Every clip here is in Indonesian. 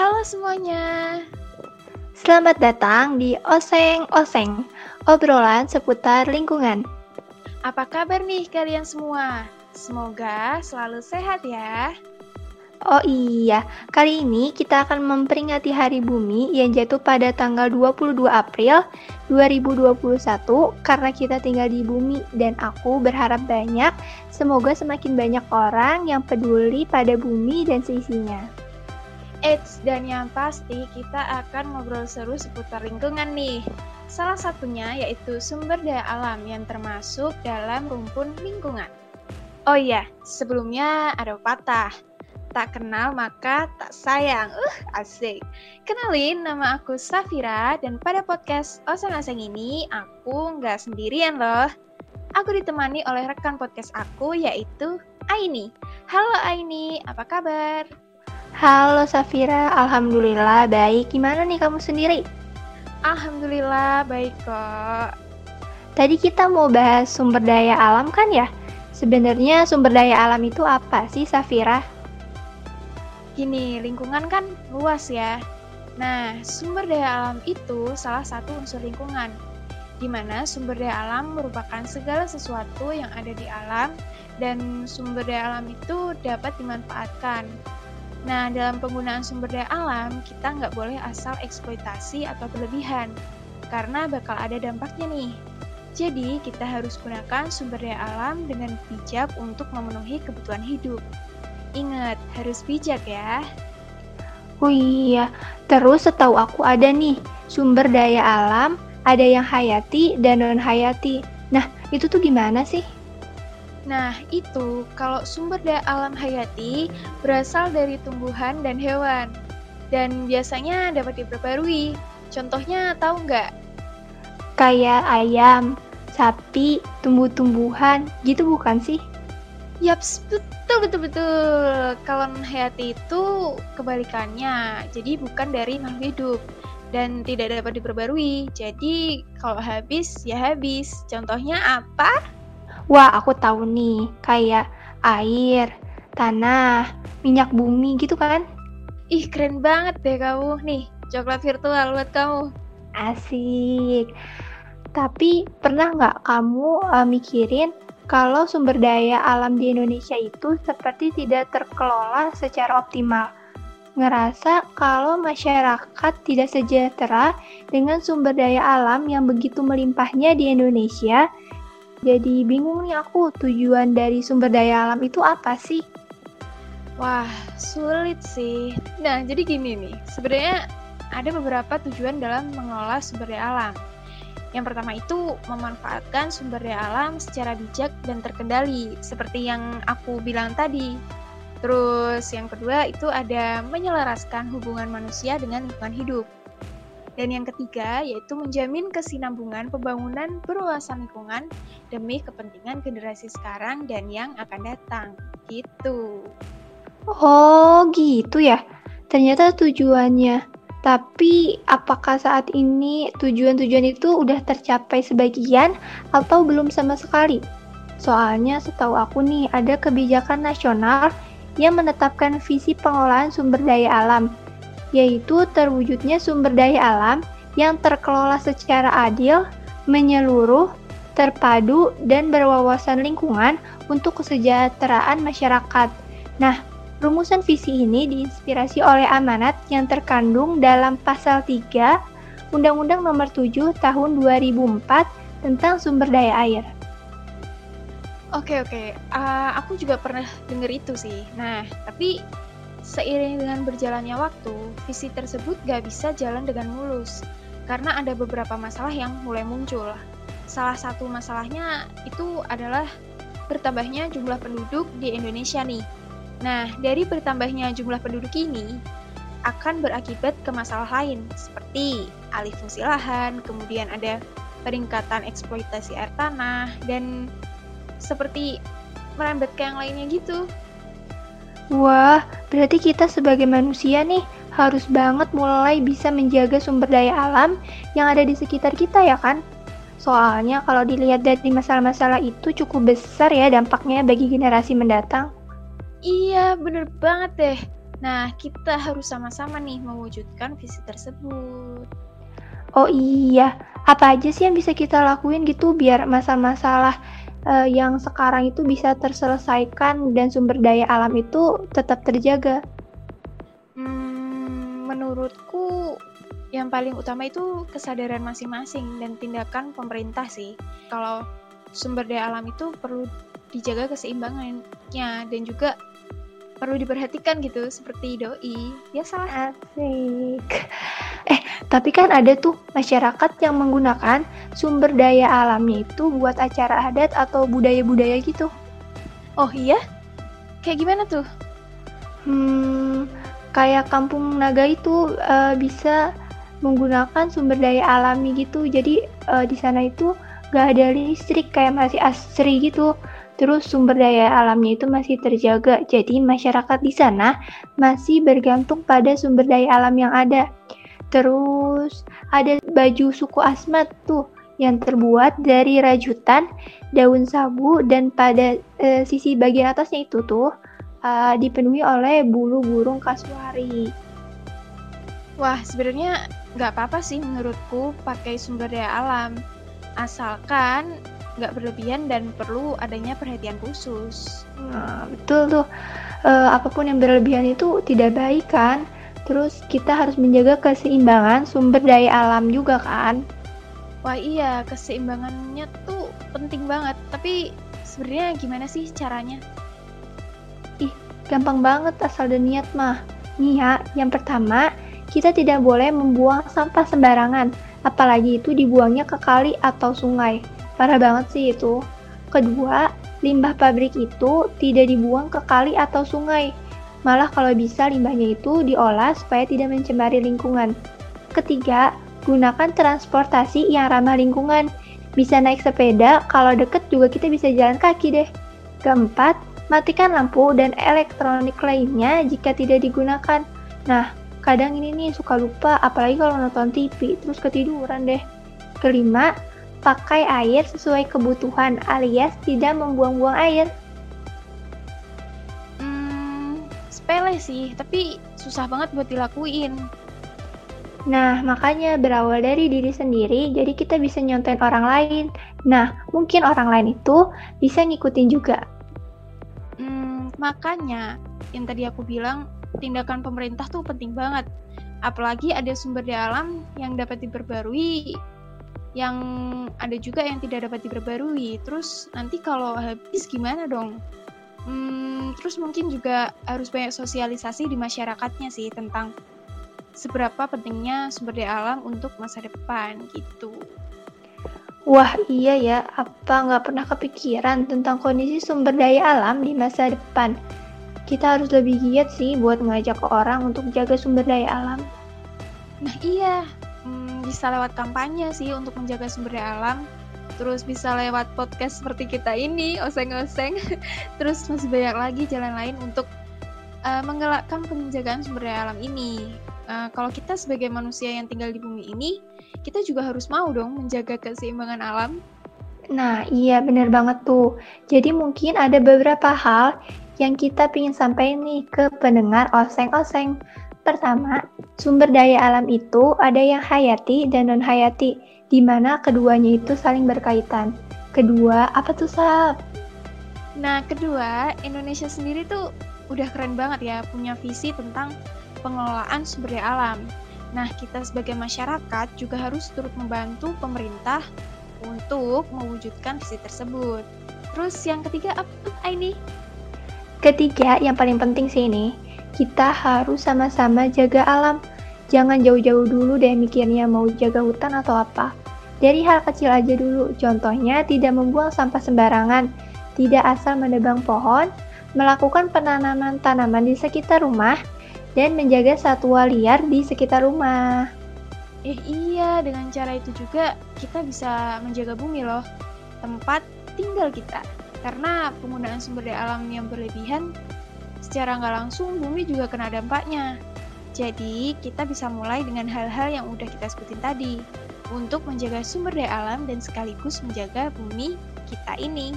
Halo semuanya. Selamat datang di Oseng Oseng, obrolan seputar lingkungan. Apa kabar nih kalian semua? Semoga selalu sehat ya. Oh iya, kali ini kita akan memperingati Hari Bumi yang jatuh pada tanggal 22 April 2021 karena kita tinggal di bumi dan aku berharap banyak semoga semakin banyak orang yang peduli pada bumi dan seisinya. Eits, dan yang pasti kita akan ngobrol seru seputar lingkungan nih. Salah satunya yaitu sumber daya alam yang termasuk dalam rumpun lingkungan. Oh iya, sebelumnya ada pepatah Tak kenal maka tak sayang. Uh, asik. Kenalin, nama aku Safira dan pada podcast Oseng-Oseng ini aku nggak sendirian loh. Aku ditemani oleh rekan podcast aku yaitu Aini. Halo Aini, apa kabar? Halo Safira, Alhamdulillah baik. Gimana nih kamu sendiri? Alhamdulillah baik kok. Tadi kita mau bahas sumber daya alam kan ya? Sebenarnya sumber daya alam itu apa sih Safira? Gini, lingkungan kan luas ya. Nah, sumber daya alam itu salah satu unsur lingkungan, di mana sumber daya alam merupakan segala sesuatu yang ada di alam dan sumber daya alam itu dapat dimanfaatkan. Nah, dalam penggunaan sumber daya alam, kita nggak boleh asal eksploitasi atau berlebihan, karena bakal ada dampaknya nih. Jadi, kita harus gunakan sumber daya alam dengan bijak untuk memenuhi kebutuhan hidup. Ingat, harus bijak ya. Oh iya, terus setahu aku ada nih, sumber daya alam, ada yang hayati dan non-hayati. Nah, itu tuh gimana sih? Nah, itu kalau sumber daya alam hayati berasal dari tumbuhan dan hewan. Dan biasanya dapat diperbarui. Contohnya tahu nggak? Kayak ayam, sapi, tumbuh-tumbuhan, gitu bukan sih? Yaps, betul betul betul. Kalau hayati itu kebalikannya. Jadi bukan dari makhluk hidup dan tidak dapat diperbarui. Jadi kalau habis ya habis. Contohnya apa? Wah, aku tahu nih. Kayak air, tanah, minyak bumi gitu kan? Ih, keren banget deh kamu. Nih, coklat virtual buat kamu. Asik. Tapi pernah nggak kamu uh, mikirin kalau sumber daya alam di Indonesia itu seperti tidak terkelola secara optimal. Ngerasa kalau masyarakat tidak sejahtera dengan sumber daya alam yang begitu melimpahnya di Indonesia. Jadi bingung nih aku tujuan dari sumber daya alam itu apa sih? Wah, sulit sih. Nah, jadi gini nih, sebenarnya ada beberapa tujuan dalam mengelola sumber daya alam. Yang pertama itu memanfaatkan sumber daya alam secara bijak dan terkendali, seperti yang aku bilang tadi. Terus yang kedua itu ada menyelaraskan hubungan manusia dengan lingkungan hidup. Dan yang ketiga yaitu menjamin kesinambungan pembangunan berwawasan lingkungan demi kepentingan generasi sekarang dan yang akan datang. Gitu. Oh, gitu ya. Ternyata tujuannya tapi apakah saat ini tujuan-tujuan itu udah tercapai sebagian atau belum sama sekali? Soalnya setahu aku nih ada kebijakan nasional yang menetapkan visi pengelolaan sumber daya alam, yaitu terwujudnya sumber daya alam yang terkelola secara adil, menyeluruh, terpadu, dan berwawasan lingkungan untuk kesejahteraan masyarakat. Nah, Rumusan visi ini diinspirasi oleh amanat yang terkandung dalam pasal 3 Undang-Undang Nomor 7 Tahun 2004 tentang sumber daya air. Oke oke, uh, aku juga pernah denger itu sih. Nah, tapi seiring dengan berjalannya waktu, visi tersebut gak bisa jalan dengan mulus karena ada beberapa masalah yang mulai muncul. Salah satu masalahnya itu adalah bertambahnya jumlah penduduk di Indonesia nih. Nah, dari bertambahnya jumlah penduduk ini akan berakibat ke masalah lain seperti alih fungsi lahan, kemudian ada peningkatan eksploitasi air tanah dan seperti merambat ke yang lainnya gitu. Wah, berarti kita sebagai manusia nih harus banget mulai bisa menjaga sumber daya alam yang ada di sekitar kita ya kan? Soalnya kalau dilihat dari masalah-masalah itu cukup besar ya dampaknya bagi generasi mendatang. Iya, bener banget deh. Nah, kita harus sama-sama nih mewujudkan visi tersebut. Oh iya, apa aja sih yang bisa kita lakuin gitu biar masalah-masalah uh, yang sekarang itu bisa terselesaikan dan sumber daya alam itu tetap terjaga? Hmm, menurutku yang paling utama itu kesadaran masing-masing dan tindakan pemerintah sih. Kalau sumber daya alam itu perlu dijaga keseimbangannya dan juga perlu diperhatikan gitu seperti doi ya salah asik tapi kan ada tuh masyarakat yang menggunakan sumber daya alamnya itu buat acara adat atau budaya-budaya gitu. Oh iya? Kayak gimana tuh? Hmm kayak kampung naga itu uh, bisa menggunakan sumber daya alami gitu. Jadi uh, di sana itu gak ada listrik kayak masih asri gitu. Terus sumber daya alamnya itu masih terjaga. Jadi masyarakat di sana masih bergantung pada sumber daya alam yang ada. Terus ada baju suku Asmat tuh yang terbuat dari rajutan, daun sabu dan pada e, sisi bagian atasnya itu tuh e, dipenuhi oleh bulu burung kasuari. Wah, sebenarnya nggak apa-apa sih menurutku pakai sumber daya alam, asalkan nggak berlebihan dan perlu adanya perhatian khusus. Nah, betul tuh. Uh, apa pun yang berlebihan itu tidak baik kan. Terus kita harus menjaga keseimbangan sumber daya alam juga kan. Wah iya, keseimbangannya tuh penting banget. Tapi sebenarnya gimana sih caranya? Ih, gampang banget asal dan niat mah. Nih ya, yang pertama, kita tidak boleh membuang sampah sembarangan, apalagi itu dibuangnya ke kali atau sungai. Parah banget sih itu. Kedua, limbah pabrik itu tidak dibuang ke kali atau sungai. Malah kalau bisa limbahnya itu diolah supaya tidak mencemari lingkungan. Ketiga, gunakan transportasi yang ramah lingkungan. Bisa naik sepeda, kalau deket juga kita bisa jalan kaki deh. Keempat, matikan lampu dan elektronik lainnya jika tidak digunakan. Nah, kadang ini nih suka lupa, apalagi kalau nonton TV, terus ketiduran deh. Kelima, pakai air sesuai kebutuhan alias tidak membuang-buang air? Sepele sih, tapi susah banget buat dilakuin. Nah, makanya berawal dari diri sendiri, jadi kita bisa nyontain orang lain. Nah, mungkin orang lain itu bisa ngikutin juga. Hmm, makanya yang tadi aku bilang, tindakan pemerintah tuh penting banget. Apalagi ada sumber daya alam yang dapat diperbarui yang ada juga yang tidak dapat diperbarui. Terus nanti kalau habis gimana dong? Hmm, terus mungkin juga harus banyak sosialisasi di masyarakatnya sih tentang seberapa pentingnya sumber daya alam untuk masa depan gitu. Wah iya ya, apa nggak pernah kepikiran tentang kondisi sumber daya alam di masa depan? Kita harus lebih giat sih buat ngajak orang untuk jaga sumber daya alam. Nah iya, bisa lewat kampanye sih untuk menjaga sumber daya alam terus bisa lewat podcast seperti kita ini oseng-oseng terus masih banyak lagi jalan lain untuk uh, menggelakkan penjagaan sumber daya alam ini uh, kalau kita sebagai manusia yang tinggal di bumi ini kita juga harus mau dong menjaga keseimbangan alam Nah, iya bener banget tuh. Jadi mungkin ada beberapa hal yang kita ingin sampaikan nih ke pendengar oseng-oseng. Pertama, sumber daya alam itu ada yang hayati dan non-hayati, di mana keduanya itu saling berkaitan. Kedua, apa tuh, Sab? Nah, kedua, Indonesia sendiri tuh udah keren banget ya, punya visi tentang pengelolaan sumber daya alam. Nah, kita sebagai masyarakat juga harus turut membantu pemerintah untuk mewujudkan visi tersebut. Terus yang ketiga apa ini? Ketiga, yang paling penting sih ini, kita harus sama-sama jaga alam. Jangan jauh-jauh dulu deh mikirnya mau jaga hutan atau apa. Dari hal kecil aja dulu, contohnya tidak membuang sampah sembarangan, tidak asal menebang pohon, melakukan penanaman tanaman di sekitar rumah, dan menjaga satwa liar di sekitar rumah. Eh iya, dengan cara itu juga kita bisa menjaga bumi loh, tempat tinggal kita. Karena penggunaan sumber daya alam yang berlebihan secara nggak langsung bumi juga kena dampaknya. Jadi, kita bisa mulai dengan hal-hal yang udah kita sebutin tadi untuk menjaga sumber daya alam dan sekaligus menjaga bumi kita ini.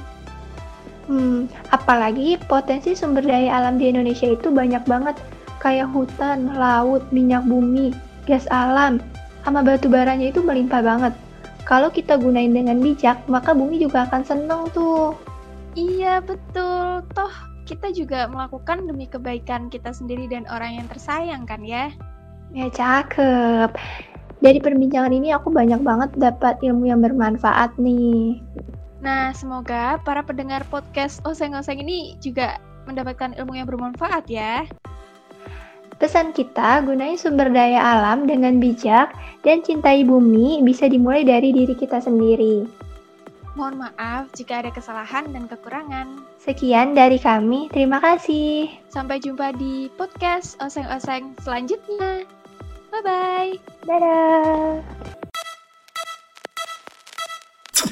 Hmm, apalagi potensi sumber daya alam di Indonesia itu banyak banget. kayak hutan, laut, minyak bumi, gas alam, sama batu baranya itu melimpah banget. Kalau kita gunain dengan bijak, maka bumi juga akan seneng tuh. Iya, betul. Toh, kita juga melakukan demi kebaikan kita sendiri dan orang yang tersayang kan ya? Ya, cakep. Dari perbincangan ini aku banyak banget dapat ilmu yang bermanfaat nih. Nah, semoga para pendengar podcast Oseng-Oseng ini juga mendapatkan ilmu yang bermanfaat ya. Pesan kita, gunain sumber daya alam dengan bijak dan cintai bumi bisa dimulai dari diri kita sendiri. Mohon maaf jika ada kesalahan dan kekurangan. Sekian dari kami, terima kasih. Sampai jumpa di podcast Oseng-Oseng selanjutnya. Bye-bye. Dadah.